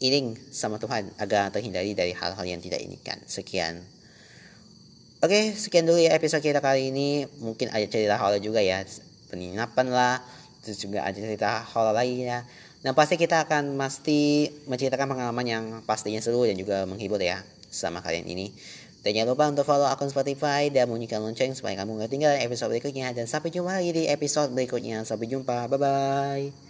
iring sama Tuhan agar terhindari dari hal-hal yang tidak inginkan. Sekian. Oke, sekian dulu ya episode kita kali ini. Mungkin ada cerita horor juga ya, penginapan lah, terus juga ada cerita horor lainnya. Nah pasti kita akan pasti menceritakan pengalaman yang pastinya seru dan juga menghibur ya sama kalian ini. Dan jangan lupa untuk follow akun Spotify dan bunyikan lonceng supaya kamu gak tinggal episode berikutnya. Dan sampai jumpa lagi di episode berikutnya. Sampai jumpa. Bye-bye.